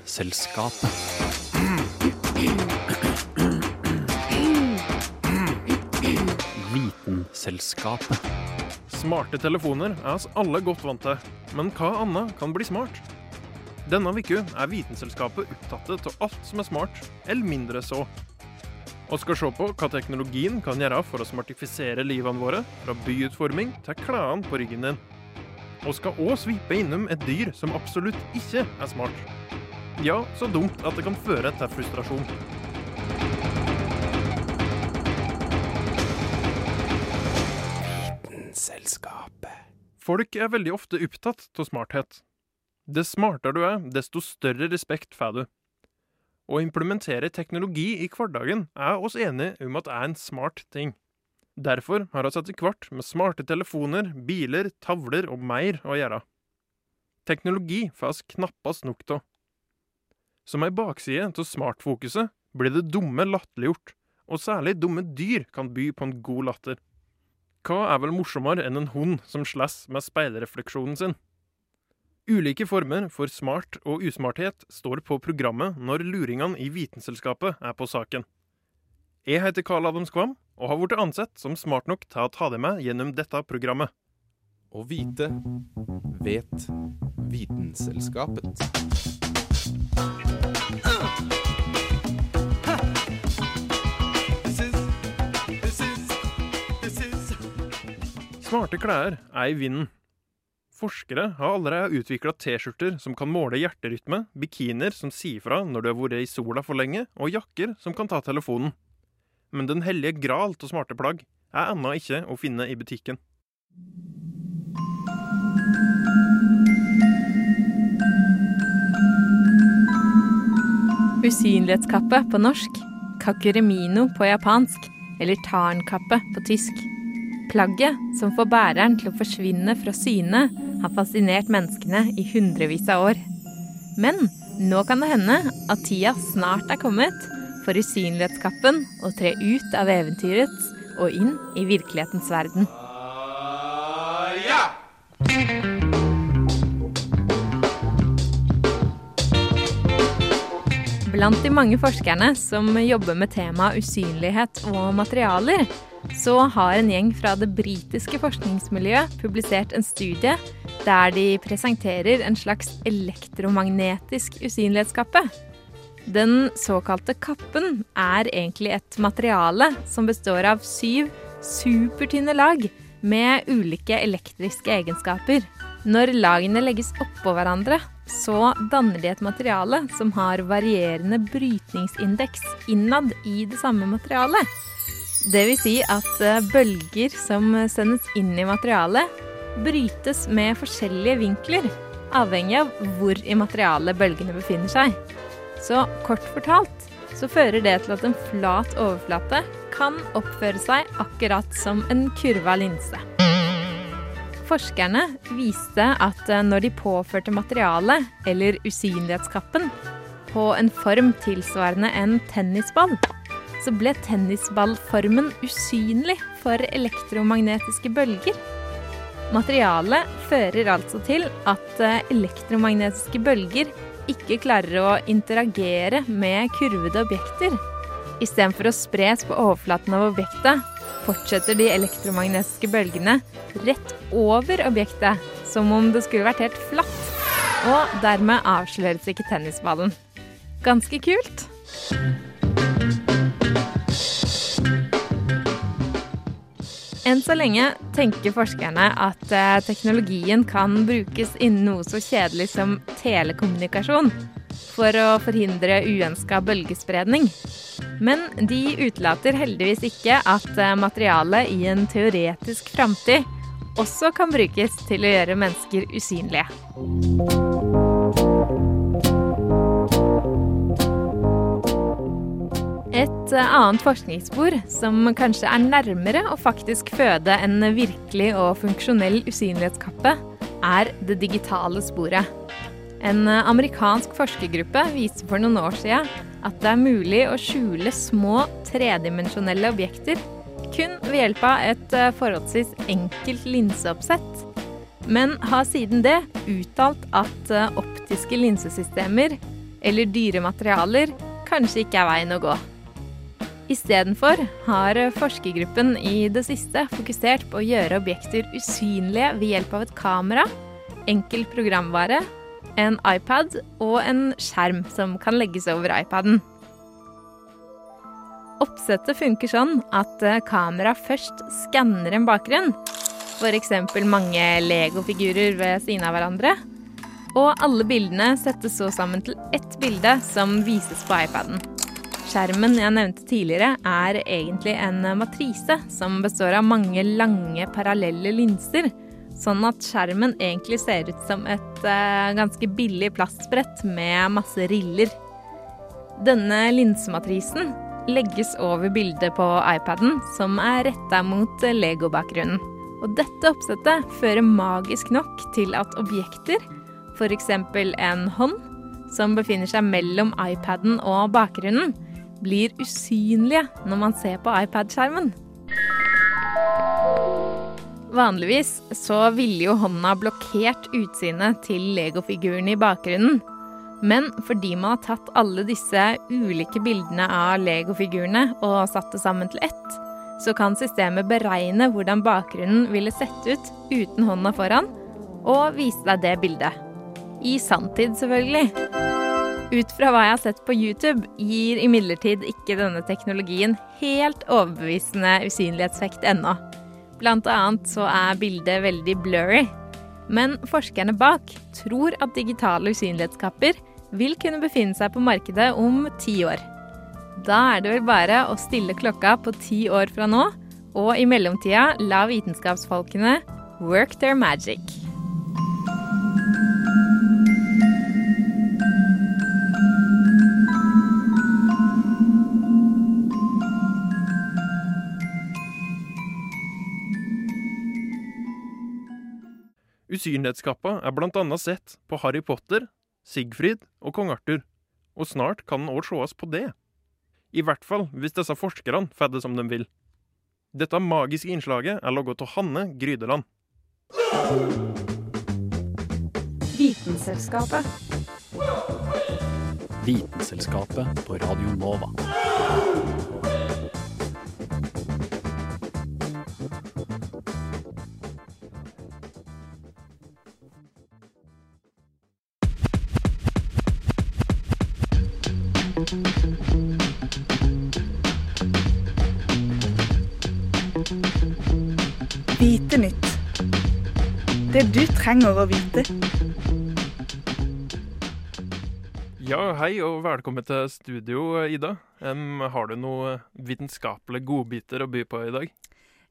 Vitenselskapet. Vitenselskapet. Smarte telefoner er oss alle godt vant til, men hva annet kan bli smart? Denne uka er Vitenselskapet opptatt av alt som er smart, eller mindre så. Og skal se på hva teknologien kan gjøre for å smartifisere livene våre, fra byutforming til klærne på ryggen din. Og skal òg svipe innom et dyr som absolutt ikke er smart. Ja, så dumt at det kan føre til frustrasjon. Folk er veldig ofte opptatt av smarthet. Dess smartere du er, desto større respekt får du. Å implementere teknologi i hverdagen er oss enige om at er en smart ting. Derfor har vi etter hvert med smarte telefoner, biler, tavler og mer å gjøre. Teknologi får oss knappast nok av. Som ei bakside av smartfokuset blir det dumme latterliggjort, og særlig dumme dyr kan by på en god latter. Hva er vel morsommere enn en hund som slåss med speilrefleksjonen sin? Ulike former for smart og usmarthet står på programmet når luringene i Vitenselskapet er på saken. Jeg heter Karl Adam Skvam og har blitt ansett som smart nok til å ta det med gjennom dette programmet. Å vite vet Vitenselskapet. Smarte klær er i vinden. Forskere har allerede utvikla T-skjorter som kan måle hjerterytme, bikinier som sier fra når du har vært i sola for lenge, og jakker som kan ta telefonen. Men den hellige gral av smarte plagg er ennå ikke å finne i butikken. Usynlighetskappe på norsk, kakuremino på japansk eller tarnkappe på tysk. Plagget som får bæreren til å forsvinne fra syne, har fascinert menneskene i hundrevis av år. Men nå kan det hende at tida snart er kommet for usynlighetskappen å tre ut av eventyrets og inn i virkelighetens verden. Blant de mange forskerne som jobber med temaet usynlighet og materialer, så har en gjeng fra det britiske forskningsmiljøet publisert en studie der de presenterer en slags elektromagnetisk usynlighetskappe. Den såkalte kappen er egentlig et materiale som består av syv supertynne lag med ulike elektriske egenskaper. Når lagene legges oppå hverandre, så danner de et materiale som har varierende brytningsindeks innad i det samme materialet. Det vil si at eh, bølger som sendes inn i materialet, brytes med forskjellige vinkler, avhengig av hvor i materialet bølgene befinner seg. Så kort fortalt så fører det til at en flat overflate kan oppføre seg akkurat som en kurva linse. Forskerne viste at eh, når de påførte materialet, eller usynlighetskappen, på en form tilsvarende en tennisball, så ble tennisballformen usynlig for elektromagnetiske bølger. Materialet fører altså til at eh, elektromagnetiske bølger ikke klarer å interagere med kurvede objekter. Istedenfor å spres på overflaten av objektet, fortsetter de elektromagnetiske bølgene rett over objektet, som om det skulle vært helt flatt. Og dermed avsløres ikke tennisballen. Ganske kult. Enn så lenge tenker forskerne at eh, teknologien kan brukes innen noe så kjedelig som telekommunikasjon for å forhindre uønska bølgespredning. Men de utelater heldigvis ikke at eh, materialet i en teoretisk framtid også kan brukes til å gjøre mennesker usynlige. Et eh, annet forskningsspor som kanskje er nærmere å faktisk føde en virkelig og funksjonell usynlighetskappe, er det digitale sporet. En eh, amerikansk forskergruppe viste for noen år siden at det er mulig å skjule små tredimensjonelle objekter kun ved hjelp av et eh, forholdsvis enkelt linseoppsett. Men har siden det uttalt at optiske linsesystemer eller dyre materialer kanskje ikke er veien å gå. Istedenfor har forskergruppen i det siste fokusert på å gjøre objekter usynlige ved hjelp av et kamera, enkel programvare, en iPad og en skjerm som kan legges over iPaden. Oppsettet funker sånn at kamera først skanner en bakgrunn, f.eks. mange legofigurer ved siden av hverandre, og alle bildene settes så sammen til ett bilde som vises på iPaden. Skjermen jeg nevnte tidligere, er egentlig en matrise som består av mange lange, parallelle linser. Sånn at skjermen egentlig ser ut som et uh, ganske billig plastbrett med masse riller. Denne linsematrisen legges over bildet på iPaden, som er retta mot Lego-bakgrunnen. Og dette oppsettet fører magisk nok til at objekter, f.eks. en hånd, som befinner seg mellom iPaden og bakgrunnen, blir usynlige når man ser på iPad-skjermen. Vanligvis så ville jo hånda blokkert utsynet til legofiguren i bakgrunnen. Men fordi man har tatt alle disse ulike bildene av legofigurene og satt det sammen til ett, så kan systemet beregne hvordan bakgrunnen ville sett ut uten hånda foran, og vise deg det bildet. I sanntid, selvfølgelig. Ut fra hva jeg har sett på YouTube, gir imidlertid ikke denne teknologien helt overbevisende usynlighetsvekt ennå. Blant annet så er bildet veldig blurry. Men forskerne bak tror at digitale usynlighetskapper vil kunne befinne seg på markedet om ti år. Da er det vel bare å stille klokka på ti år fra nå, og i mellomtida la vitenskapsfolkene work their magic. Usynlighetskappa er blant annet sett på Harry Potter, Sigfrid og kong Arthur, og snart kan den òg sees på det. I hvert fall hvis disse forskerne får det som de vil. Dette magiske innslaget er laget av Hanne Grydeland. Vitenselskapet. Vitenselskapet på Radio Nova. Trenger å vite. Ja, hei og velkommen til studio, Ida. Um, har du noen vitenskapelige godbiter å by på i dag?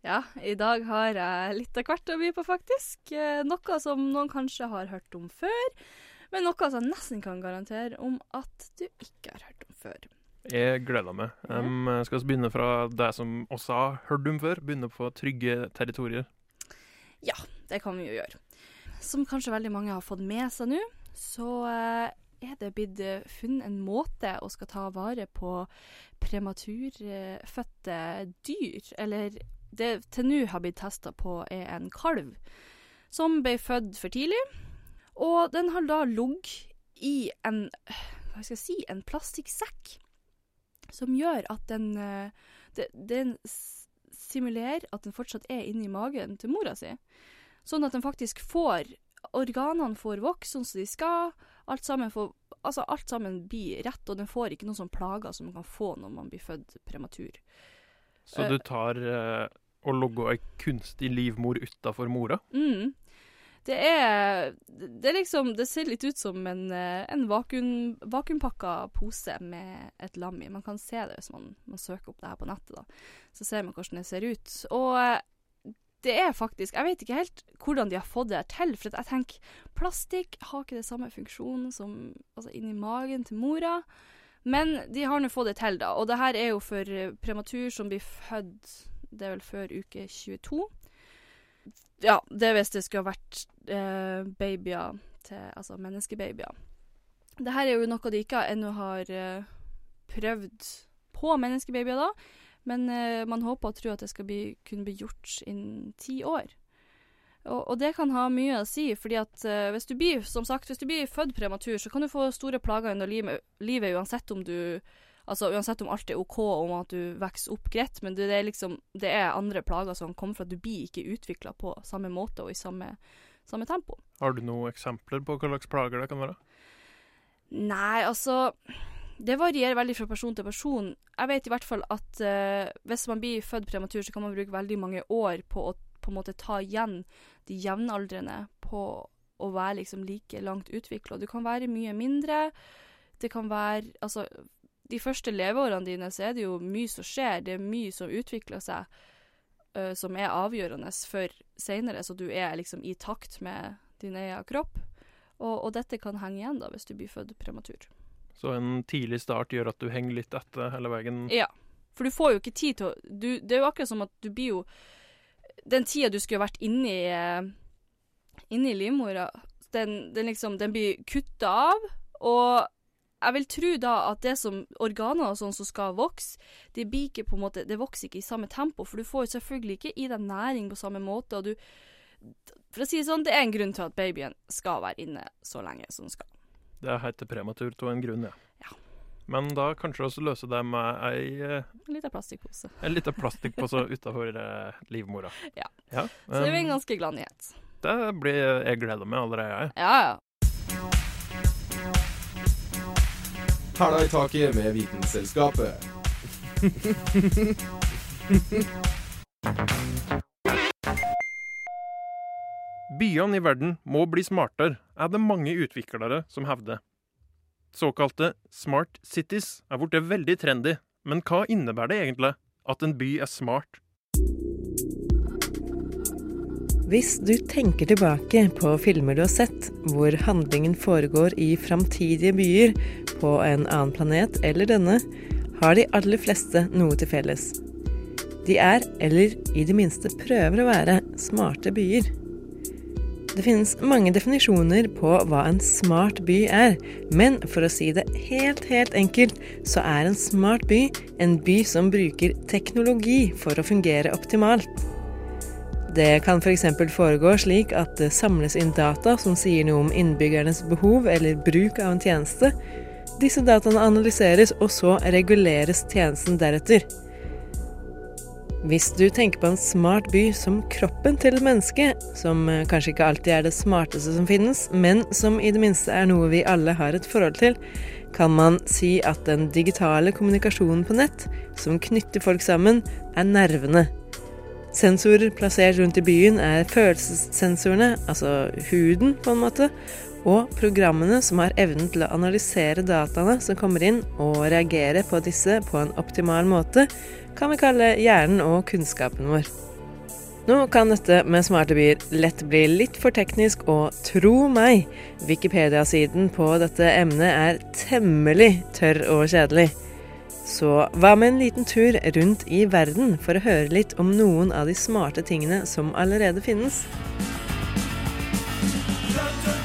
Ja, i dag har jeg litt av hvert å by på, faktisk. Eh, Noe som noen kanskje har hørt om før, men noe som jeg nesten kan garantere om at du ikke har hørt om før. Jeg gleder meg. Um, skal vi begynne fra det som også har hørt om før? Begynne på trygge territorier. Ja, det kan vi jo gjøre. Som kanskje veldig mange har fått med seg nå, så eh, er det blitt eh, funnet en måte å skal ta vare på prematurfødte dyr, eller det til nå har blitt testa på er en kalv som ble født for tidlig, og den har da ligget i en, hva skal jeg si, en plastikksekk, som gjør at den, eh, den simulerer at den fortsatt er inni magen til mora si. Sånn at de faktisk får Organene får vokse sånn som de skal. Alt sammen, får, altså alt sammen blir rett, og den får ikke noen sånne plager som man kan få når man blir født prematur. Så Eh. du tar uh, og logger ei kunstig livmor utafor mora? Mm. Det er Det er liksom Det ser litt ut som en, eh, en vakuum, vakuumpakka pose med et lam i. Man kan se det hvis man, man søker opp det her på nettet, da. Så ser man hvordan det ser ut. Og det er faktisk Jeg vet ikke helt hvordan de har fått det her til, for jeg tenker plastikk har ikke det samme funksjonen som altså inni magen til mora. Men de har nå fått det til, da. Og det her er jo for eh, prematur som blir født Det er vel før uke 22. Ja, det hvis det skulle ha vært eh, babyer til Altså menneskebabyer. Det her er jo noe de ikke ennå har eh, prøvd på menneskebabyer, da. Men eh, man håper og tror at det skal bli, kunne bli gjort innen ti år. Og, og det kan ha mye å si, fordi at eh, hvis du blir som sagt, hvis du blir født prematur, så kan du få store plager under livet, livet uansett om du Altså uansett om alt er OK om at du vokser opp greit, men det, det er liksom Det er andre plager som kommer fra at du blir ikke utvikla på samme måte og i samme, samme tempo. Har du noen eksempler på hva slags plager det kan være? Nei, altså Det varierer veldig fra person til person. Jeg vet i hvert fall at uh, hvis man blir født prematur, så kan man bruke veldig mange år på å på en måte ta igjen de jevnaldrende på å være liksom like langt utvikla. Du kan være mye mindre. Det kan være Altså, de første leveårene dine så er det jo mye som skjer. Det er mye som utvikler seg, uh, som er avgjørende for seinere, så du er liksom i takt med din egen kropp. Og, og dette kan henge igjen da, hvis du blir født prematur. Så en tidlig start gjør at du henger litt etter hele veien. Ja. For du får jo ikke tid til å du, Det er jo akkurat som at du blir jo Den tida du skulle vært inni eh, Inni livmora, den, den liksom Den blir kutta av, og jeg vil tro da at det som organer og sånn som skal vokse, det blir ikke på en måte Det vokser ikke i samme tempo, for du får jo selvfølgelig ikke i deg næring på samme måte, og du For å si det sånn, det er en grunn til at babyen skal være inne så lenge som den skal. Det heter prematurt av en grunn, ja. Ja. Men da kanskje også løse det med ei, eh, En liten plastikkpose. en liten plastikkpose utafor eh, livmora. Ja. ja. Så det blir en ganske glad nyhet. det blir jeg gleder meg allerede. jeg. Ja, ja. Hæla i taket med Vitenselskapet. Byene i verden må bli smartere, er det mange utviklere som hevder. Såkalte smart cities er blitt veldig trendy, men hva innebærer det egentlig at en by er smart? Hvis du tenker tilbake på filmer du har sett, hvor handlingen foregår i framtidige byer på en annen planet eller denne, har de aller fleste noe til felles. De er, eller i det minste prøver å være, smarte byer. Det finnes mange definisjoner på hva en smart by er, men for å si det helt, helt enkelt, så er en smart by en by som bruker teknologi for å fungere optimalt. Det kan f.eks. foregå slik at det samles inn data som sier noe om innbyggernes behov eller bruk av en tjeneste. Disse dataene analyseres, og så reguleres tjenesten deretter. Hvis du tenker på en smart by som kroppen til et menneske, som eh, kanskje ikke alltid er det smarteste som finnes, men som i det minste er noe vi alle har et forhold til, kan man si at den digitale kommunikasjonen på nett, som knytter folk sammen, er nervene. Sensorer plassert rundt i byen er følelsessensorene, altså huden på en måte, og programmene som har evnen til å analysere dataene som kommer inn, og reagere på disse på en optimal måte, kan vi kalle hjernen og kunnskapen vår. Nå kan dette med smarte byer lett bli litt for teknisk, og tro meg, Wikipedia-siden på dette emnet er temmelig tørr og kjedelig. Så hva med en liten tur rundt i verden for å høre litt om noen av de smarte tingene som allerede finnes?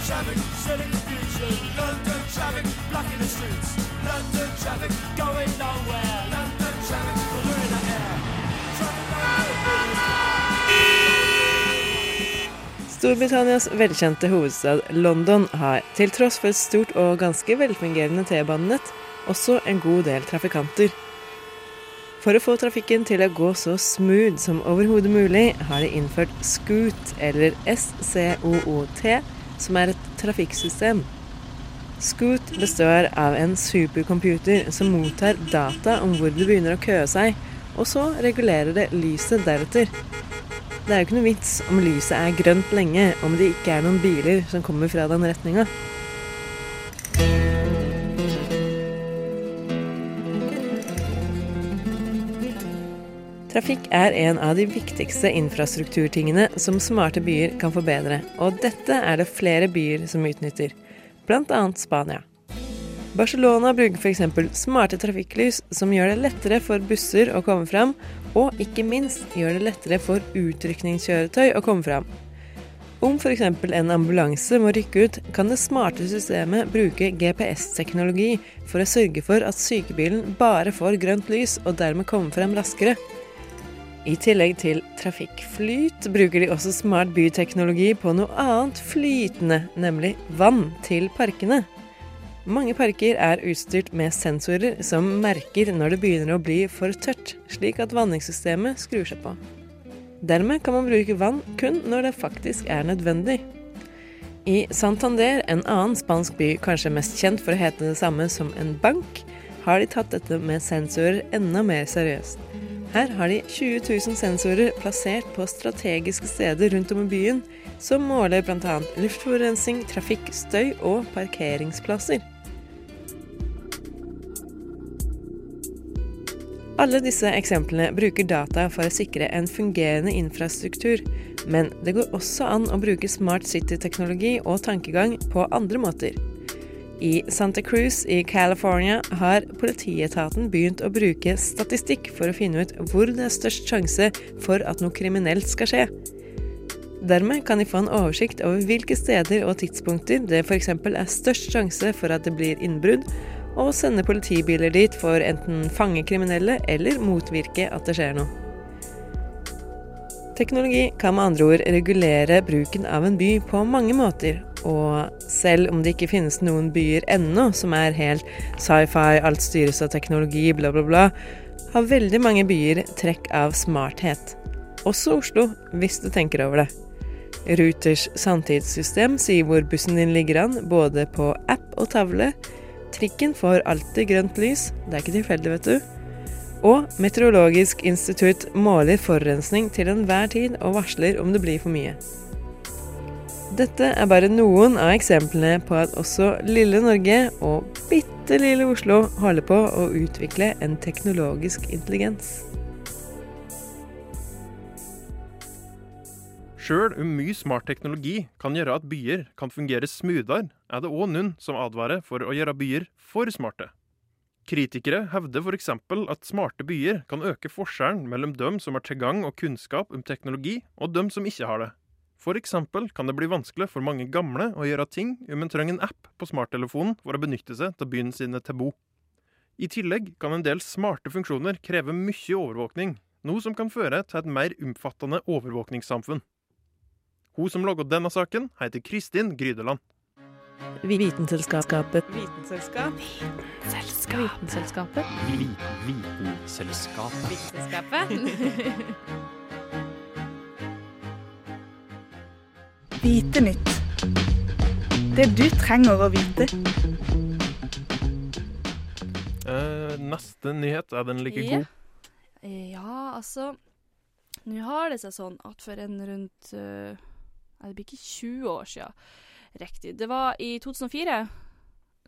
Traffic, silly confusion. London traffic, blocking the streets. London traffic, going nowhere. London traffic, polluting the air. Storbritannias velkjente hovedstad London har, til tross for et stort og ganske velfungerende T-banenett, også en god del trafikanter. For å få trafikken til å gå så smooth som overhodet mulig, har de innført Scoot, eller SCOOT, som er et trafikksystem. Scoot består av en supercomputer som mottar data om hvor det begynner å køe seg, og så regulerer det lyset deretter. Det er jo ikke noe vits om lyset er grønt lenge om det ikke er noen biler som kommer fra den retninga. Trafikk er en av de viktigste infrastrukturtingene som smarte byer kan forbedre, og dette er det flere byer som utnytter, bl.a. Spania. Barcelona bruker f.eks. smarte trafikklys som gjør det lettere for busser å komme fram, og ikke minst gjør det lettere for utrykningskjøretøy å komme fram. Om f.eks. en ambulanse må rykke ut, kan det smarte systemet bruke GPS-teknologi for å sørge for at sykebilen bare får grønt lys, og dermed kommer frem raskere. I tillegg til trafikkflyt bruker de også smart byteknologi på noe annet flytende, nemlig vann til parkene. Mange parker er utstyrt med sensorer som merker når det begynner å bli for tørt, slik at vanningssystemet skrur seg på. Dermed kan man bruke vann kun når det faktisk er nødvendig. I Santander, en annen spansk by kanskje mest kjent for å hete det samme som en bank, har de tatt dette med sensorer enda mer seriøst. Her har de 20 000 sensorer plassert på strategiske steder rundt om i byen, som måler bl.a. luftforurensning, trafikk, støy og parkeringsplasser. Alle disse eksemplene bruker data for å sikre en fungerende infrastruktur, men det går også an å bruke smart city-teknologi og tankegang på andre måter. I Santa Cruz i California har politietaten begynt å bruke statistikk for å finne ut hvor det er størst sjanse for at noe kriminelt skal skje. Dermed kan de få en oversikt over hvilke steder og tidspunkter det f.eks. er størst sjanse for at det blir innbrudd, og sende politibiler dit for enten fange kriminelle eller motvirke at det skjer noe. Teknologi kan med andre ord regulere bruken av en by på mange måter, og selv om det ikke finnes noen byer ennå som er helt sci-fi, alt styres av teknologi, bla, bla, bla, har veldig mange byer trekk av smarthet. Også Oslo, hvis du tenker over det. Ruters sanntidssystem sier hvor bussen din ligger an, både på app og tavle. Trikken får alltid grønt lys, det er ikke tilfeldig, vet du. Og Meteorologisk institutt måler forurensning til enhver tid og varsler om det blir for mye. Dette er bare noen av eksemplene på at også lille Norge og bitte lille Oslo holder på å utvikle en teknologisk intelligens. Sjøl om mye smart teknologi kan gjøre at byer kan fungere smoothere, er det òg noen som advarer for å gjøre byer for smarte. Kritikere hevder f.eks. at smarte byer kan øke forskjellen mellom dem som har tilgang og kunnskap om teknologi, og dem som ikke har det. F.eks. kan det bli vanskelig for mange gamle å gjøre ting om en trenger en app på smarttelefonen for å benytte seg av byen sine til bo. I tillegg kan en del smarte funksjoner kreve mye overvåkning, noe som kan føre til et mer omfattende overvåkningssamfunn. Hun som laga denne saken, heter Kristin Grydeland. Vitenselskapet Vitenselskap? Vitenselskapet. Vitenselskapet. Vitenselskapet. Vite nytt. Det du trenger å vite. Eh, neste nyhet, er den like god? Ja, altså Nå har det seg sånn at for en rundt eh, det blir ikke 20 år siden. Riktig. Det var i 2004.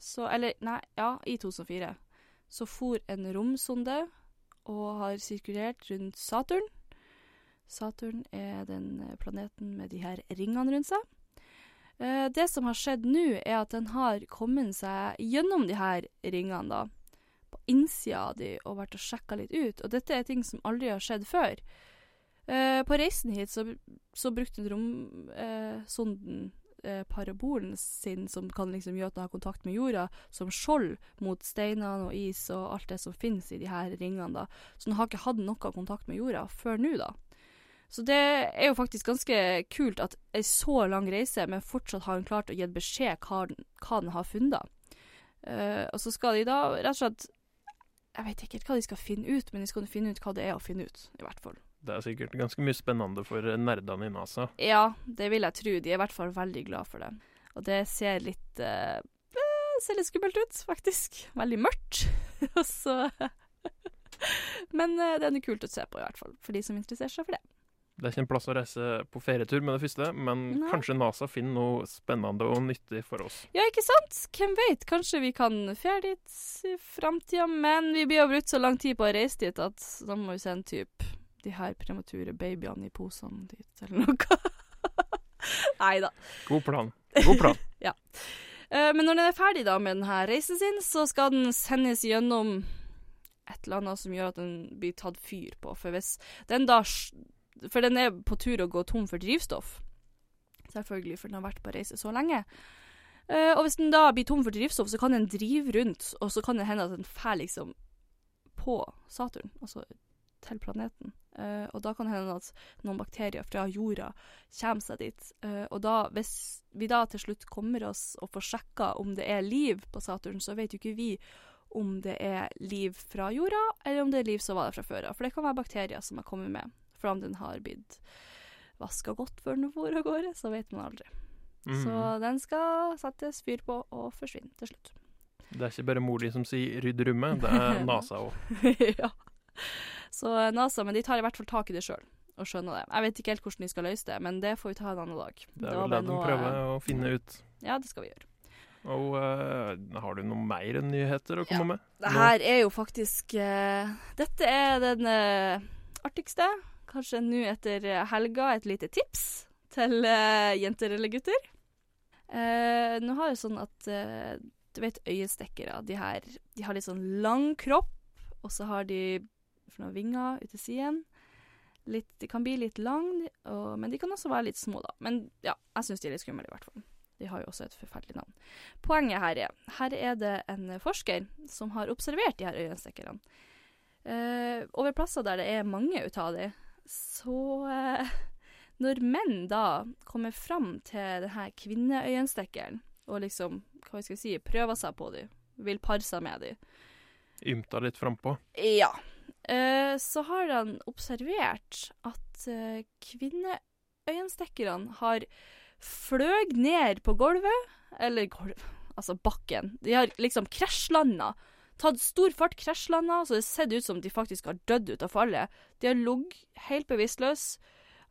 Så Eller, nei, ja, i 2004. Så for en romsonde og har sirkulert rundt Saturn. Saturn er den eh, planeten med de her ringene rundt seg. Eh, det som har skjedd nå, er at den har kommet seg gjennom de her ringene, da. På innsida av de og vært og sjekka litt ut. Og dette er ting som aldri har skjedd før. Eh, på reisen hit så, så brukte romsonden parabolen sin, som kan liksom gjøre at den har kontakt med jorda, som skjold mot steinene og is og alt det som finnes i de her ringene. da. Så den har ikke hatt noe kontakt med jorda før nå, da. Så det er jo faktisk ganske kult at ei så lang reise, men fortsatt har hun klart å gi beskjed hva hva den har funnet. Uh, og så skal de da rett og slett Jeg vet ikke helt hva de skal finne ut, men de skal finne ut hva det er å finne ut, i hvert fall. Det er sikkert ganske mye spennende for nerdene i NASA. Ja, det vil jeg tro. De er i hvert fall veldig glad for det. Og det ser litt uh, Ser litt skummelt ut, faktisk. Veldig mørkt. Og så Men det er noe kult å se på, i hvert fall. For de som interesserer seg for det. Det er ikke en plass å reise på ferietur med det første, men Nei. kanskje NASA finner noe spennende og nyttig for oss. Ja, ikke sant? Hvem vet? Kanskje vi kan ferde dit i framtida, men vi blir jo brukt så lang tid på å reise dit at da må vi sende typ de her premature babyene i posene dit, eller noe. Nei da. God plan. God plan. ja. Men når den er ferdig da med denne reisen sin, så skal den sendes gjennom et eller annet som gjør at den blir tatt fyr på. For hvis den da For den er på tur å gå tom for drivstoff. Selvfølgelig, for den har vært på reise så lenge. Uh, og hvis den da blir tom for drivstoff, så kan den drive rundt, og så kan det hende at den fær liksom på Saturn. Altså til planeten. Uh, og da kan det hende at noen bakterier fra jorda kommer seg dit. Uh, og da, hvis vi da til slutt kommer oss og får sjekka om det er liv på Saturn, så vet jo ikke vi om det er liv fra jorda, eller om det er liv som var der fra før av. For det kan være bakterier som har kommet med. For om den har blitt vaska godt før den for av gårde, så vet man aldri. Mm. Så den skal settes fyr på og forsvinne til slutt. Det er ikke bare mor di som sier 'rydd rommet', det er NASA òg. ja. Så NASA, men de tar i hvert fall tak i det sjøl og skjønner det. Jeg vet ikke helt hvordan de skal løse det, men det får vi ta en annen dag. Det er vel det de prøver å finne ut. Ja, det skal vi gjøre. Og uh, har du noe mer enn nyheter å komme med? Det her er jo faktisk uh, Dette er den uh, artigste. Kanskje nå etter eh, helga et lite tips til uh, jenter eller gutter. Uh, nå har det sånn at uh, du vet øyestekkere, de De har litt sånn lang kropp, og så har de for noen vinger ut til siden. Litt, de kan bli litt lang, men de kan også være litt små, da. Men ja, jeg syns de er litt skumle, i hvert fall. De har jo også et forferdelig navn. Poenget her er her er det en forsker som har observert de her øyenstikkerne. Uh, over plasser der det er mange ut av de, så eh, Når menn da kommer fram til denne kvinneøyenstikkeren og liksom, hva skal jeg si, prøver seg på dem, vil pare seg med dem, Ymta litt frampå. ja. Eh, så har han observert at uh, kvinneøyenstikkerne har fløg ned på gulvet, eller gulv, altså bakken. De har liksom krasjlanda. Tatt stor fart, krasjlanda, så det ser ut som de faktisk har dødd ut av fallet. De har ligget helt bevisstløse.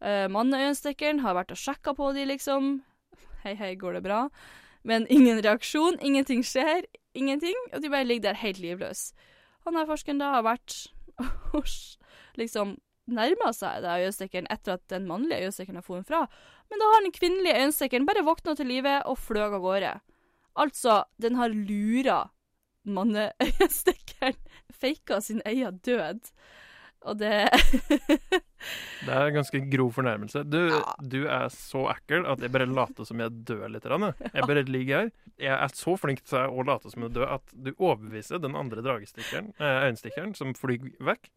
Uh, Manneøyenstikkeren har vært og sjekka på de, liksom. Hei, hei, går det bra? Men ingen reaksjon, ingenting skjer, ingenting. Og de bare ligger der helt livløse. Han her forskeren da har vært og liksom nærma seg det øyenstikkeren etter at den mannlige øyenstikkeren har funnet fra. Men da har den kvinnelige øyenstikkeren bare våkna til live og fløy av gårde. Altså, den har lura manneøyenstikkeren. Faka sin egen død. Og det Det er en ganske grov fornærmelse. Du, Ja. du er så ekkel at jeg bare later som jeg dør litt. jeg. Bare ligger her. Jeg er så flink til å late som jeg dør at du overbeviser den andre dragestikkeren, eh, øyenstikkeren som flyr vekk.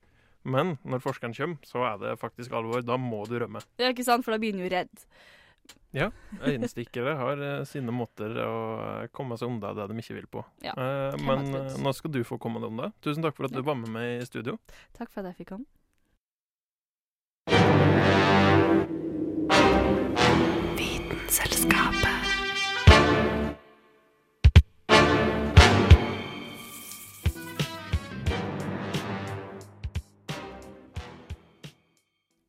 Men når forskeren kommer, så er det faktisk alvor. Da må du rømme. Er ikke sant, for da blir han jo redd. Øyenstikkere har eh, sine måter å eh, komme seg unna det de ikke vil på. Ja, Eh, men nå skal du få komme deg unna. Tusen takk for at du var med meg i studio. Takk for at jeg fikk han.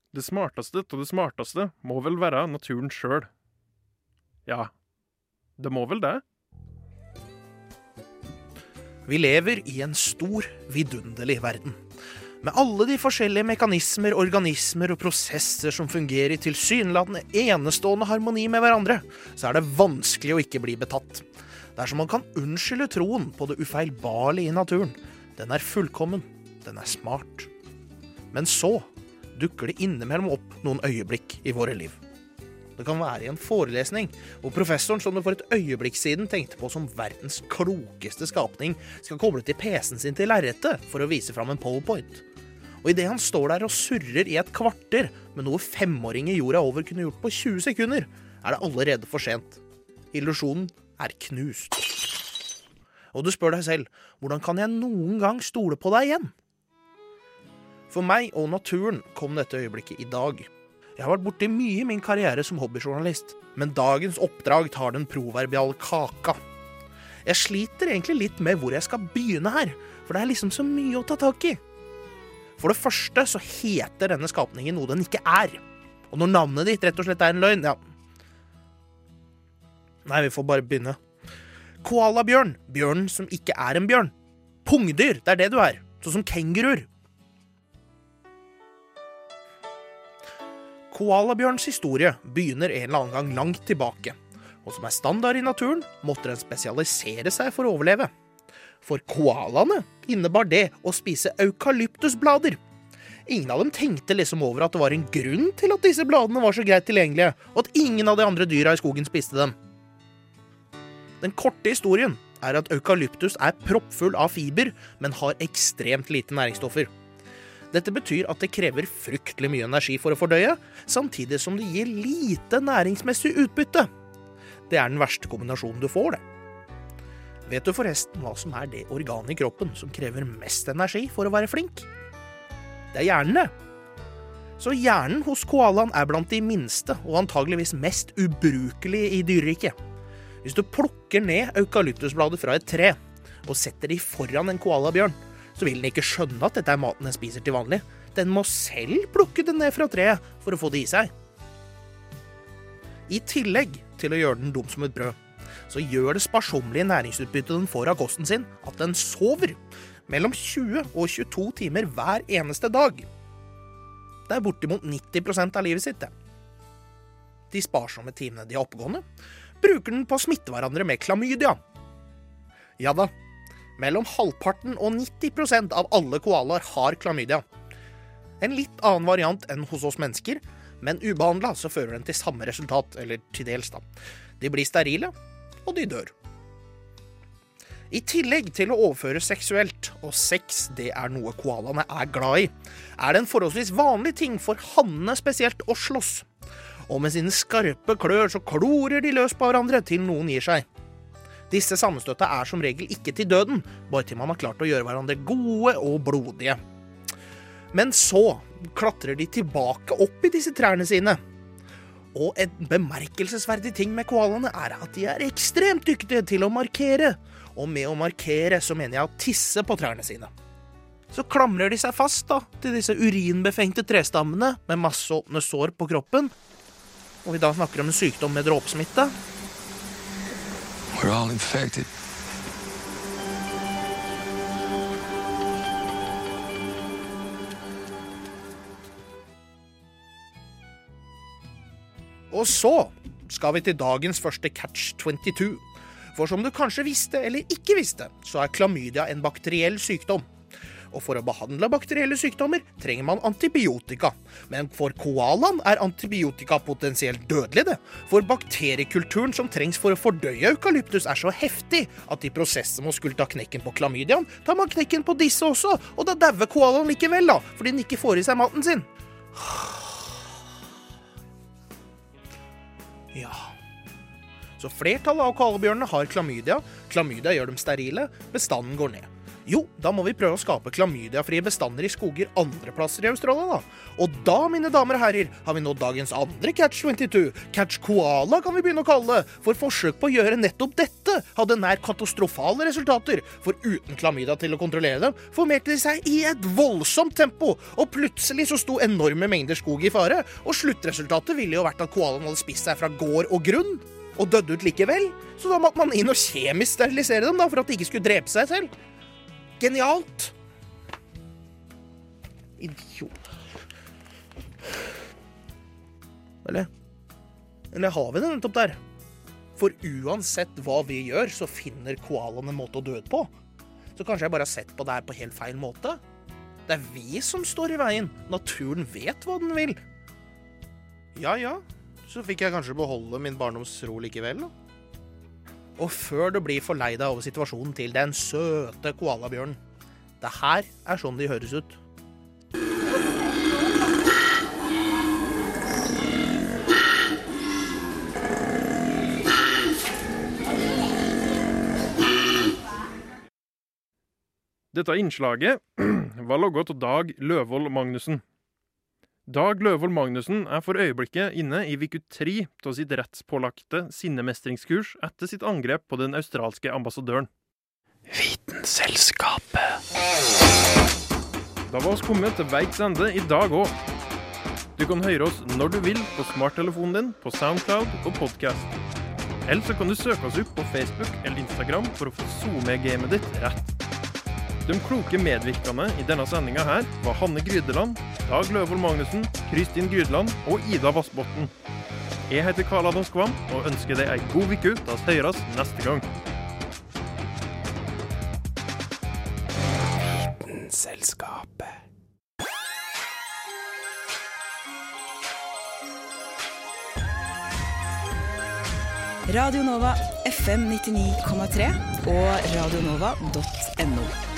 Det smarteste av det smarteste må vel være naturen sjøl. Ja, det må vel det? Vi lever i en stor, vidunderlig verden. Med alle de forskjellige mekanismer, organismer og prosesser som fungerer i tilsynelatende enestående harmoni med hverandre, så er det vanskelig å ikke bli betatt. Dersom man kan unnskylde troen på det ufeilbarlige i naturen. Den er fullkommen. Den er smart. Men så dukker det innimellom opp noen øyeblikk i våre liv. Det kan være i en forelesning hvor professoren som du for et øyeblikk siden tenkte på som verdens klokeste skapning, skal koble til PC-en sin til lerretet for å vise fram en powerpoint. Og idet han står der og surrer i et kvarter med noe femåringer jorda over kunne gjort på 20 sekunder, er det allerede for sent. Illusjonen er knust. Og du spør deg selv, hvordan kan jeg noen gang stole på deg igjen? For meg og naturen kom dette øyeblikket i dag. Jeg har vært borti mye i min karriere som hobbyjournalist, men dagens oppdrag tar den proverbiale kaka. Jeg sliter egentlig litt med hvor jeg skal begynne her, for det er liksom så mye å ta tak i. For det første så heter denne skapningen noe den ikke er. Og når navnet ditt rett og slett er en løgn, ja Nei, vi får bare begynne. Koalabjørn. Bjørnen som ikke er en bjørn. Pungdyr. Det er det du er. Sånn som kenguruer. Koalabjørns historie begynner en eller annen gang langt tilbake. Og som er standard i naturen, måtte den spesialisere seg for å overleve. For koalaene innebar det å spise eukalyptusblader. Ingen av dem tenkte liksom over at det var en grunn til at disse bladene var så greit tilgjengelige, og at ingen av de andre dyra i skogen spiste dem. Den korte historien er at eukalyptus er proppfull av fiber, men har ekstremt lite næringsstoffer. Dette betyr at det krever fryktelig mye energi for å fordøye, samtidig som det gir lite næringsmessig utbytte. Det er den verste kombinasjonen du får, det. Vet du forresten hva som er det organet i kroppen som krever mest energi for å være flink? Det er hjernen, det. Så hjernen hos koalaen er blant de minste og antageligvis mest ubrukelige i dyreriket. Hvis du plukker ned eukalyptusblader fra et tre og setter de foran en koalabjørn, så vil den ikke skjønne at dette er maten den spiser til vanlig. Den må selv plukke den ned fra treet for å få det i seg. I tillegg til å gjøre den dum som et brød, så gjør det sparsommelige næringsutbyttet den får av kosten sin, at den sover mellom 20 og 22 timer hver eneste dag. Det er bortimot 90% av livet sitt, det. De sparsomme timene de er oppegående, bruker den på å smitte hverandre med klamydia. Ja da, mellom halvparten og 90% av alle koalaer har klamydia. En litt annen variant enn hos oss mennesker, men ubehandla så fører den til samme resultat, eller til dels, da. De blir sterile, og de dør. I tillegg til å overføre seksuelt, og sex det er noe koalaene er glad i, er det en forholdsvis vanlig ting for hannene spesielt å slåss. Og med sine skarpe klør så klorer de løs på hverandre til noen gir seg. Disse sammenstøtta er som regel ikke til døden, bare til man har klart å gjøre hverandre gode og blodige. Men så klatrer de tilbake opp i disse trærne sine. Og en bemerkelsesverdig ting med koalaene er at de er ekstremt dyktige til å markere. Og med å markere så mener jeg å tisse på trærne sine. Så klamrer de seg fast da, til disse urinbefengte trestammene med masse åpne sår på kroppen. Og vi da snakker om en sykdom med dråpesmitte. We're all infected. Og så skal vi til dagens første catch 22. For som du kanskje visste eller ikke visste, så er klamydia en bakteriell sykdom. Og for å behandle bakterielle sykdommer trenger man antibiotika. Men for koalaen er antibiotika potensielt dødelig, det. For bakteriekulturen som trengs for å fordøye eukalyptus er så heftig at i prosessen med å skulle ta knekken på klamydiaen, tar man knekken på disse også, og da dauer koalaen likevel, da, fordi den ikke får i seg maten sin. Ja Så flertallet av koalabjørnene har klamydia. Klamydia gjør dem sterile. Bestanden går ned. Jo, da må vi prøve å skape klamydiafrie bestander i skoger andre plasser i Australia, da. Og da, mine damer og herrer, har vi nådd dagens andre catch 22. Catch koala kan vi begynne å kalle det. For forsøk på å gjøre nettopp dette hadde nær katastrofale resultater. For uten klamydia til å kontrollere dem, formerte de seg i et voldsomt tempo. Og plutselig så sto enorme mengder skog i fare. Og sluttresultatet ville jo vært at koalaen hadde spist seg fra gård og grunn. Og døde ut likevel. Så da måtte man inn og kjemisk sterilisere dem da, for at de ikke skulle drepe seg selv. Genialt! Idiot. Eller Eller har vi det nettopp der? For uansett hva vi gjør, så finner koalaen en måte å dø på. Så kanskje jeg bare har sett på det her på helt feil måte? Det er vi som står i veien. Naturen vet hva den vil. Ja ja, så fikk jeg kanskje beholde min barndoms ro likevel, da. Og før du blir forleida over situasjonen til den søte koalabjørnen. Det her er sånn de høres ut. Dette innslaget var logget av Dag Løvold Magnussen. Dag Løvold Magnussen er for øyeblikket inne i uke tre av sitt rettspålagte sinnemestringskurs etter sitt angrep på den australske ambassadøren. Vitenselskapet. Da var oss kommet til veis ende i dag òg. Du kan høre oss når du vil på smarttelefonen din, på Soundcloud og podkast. Eller så kan du søke oss opp på Facebook eller Instagram for å få SoMe-gamet ditt rett. De kloke medvirkende i denne sendinga her var Hanne Grydeland, Dag Løvold Magnussen, Kristin Grydeland og Ida Vassbotn. Jeg heter Karl Adam Skvam og ønsker deg ei god uke. Da høres neste gang. Selskapet. Radio Nova FM 99,3 og radionova.no.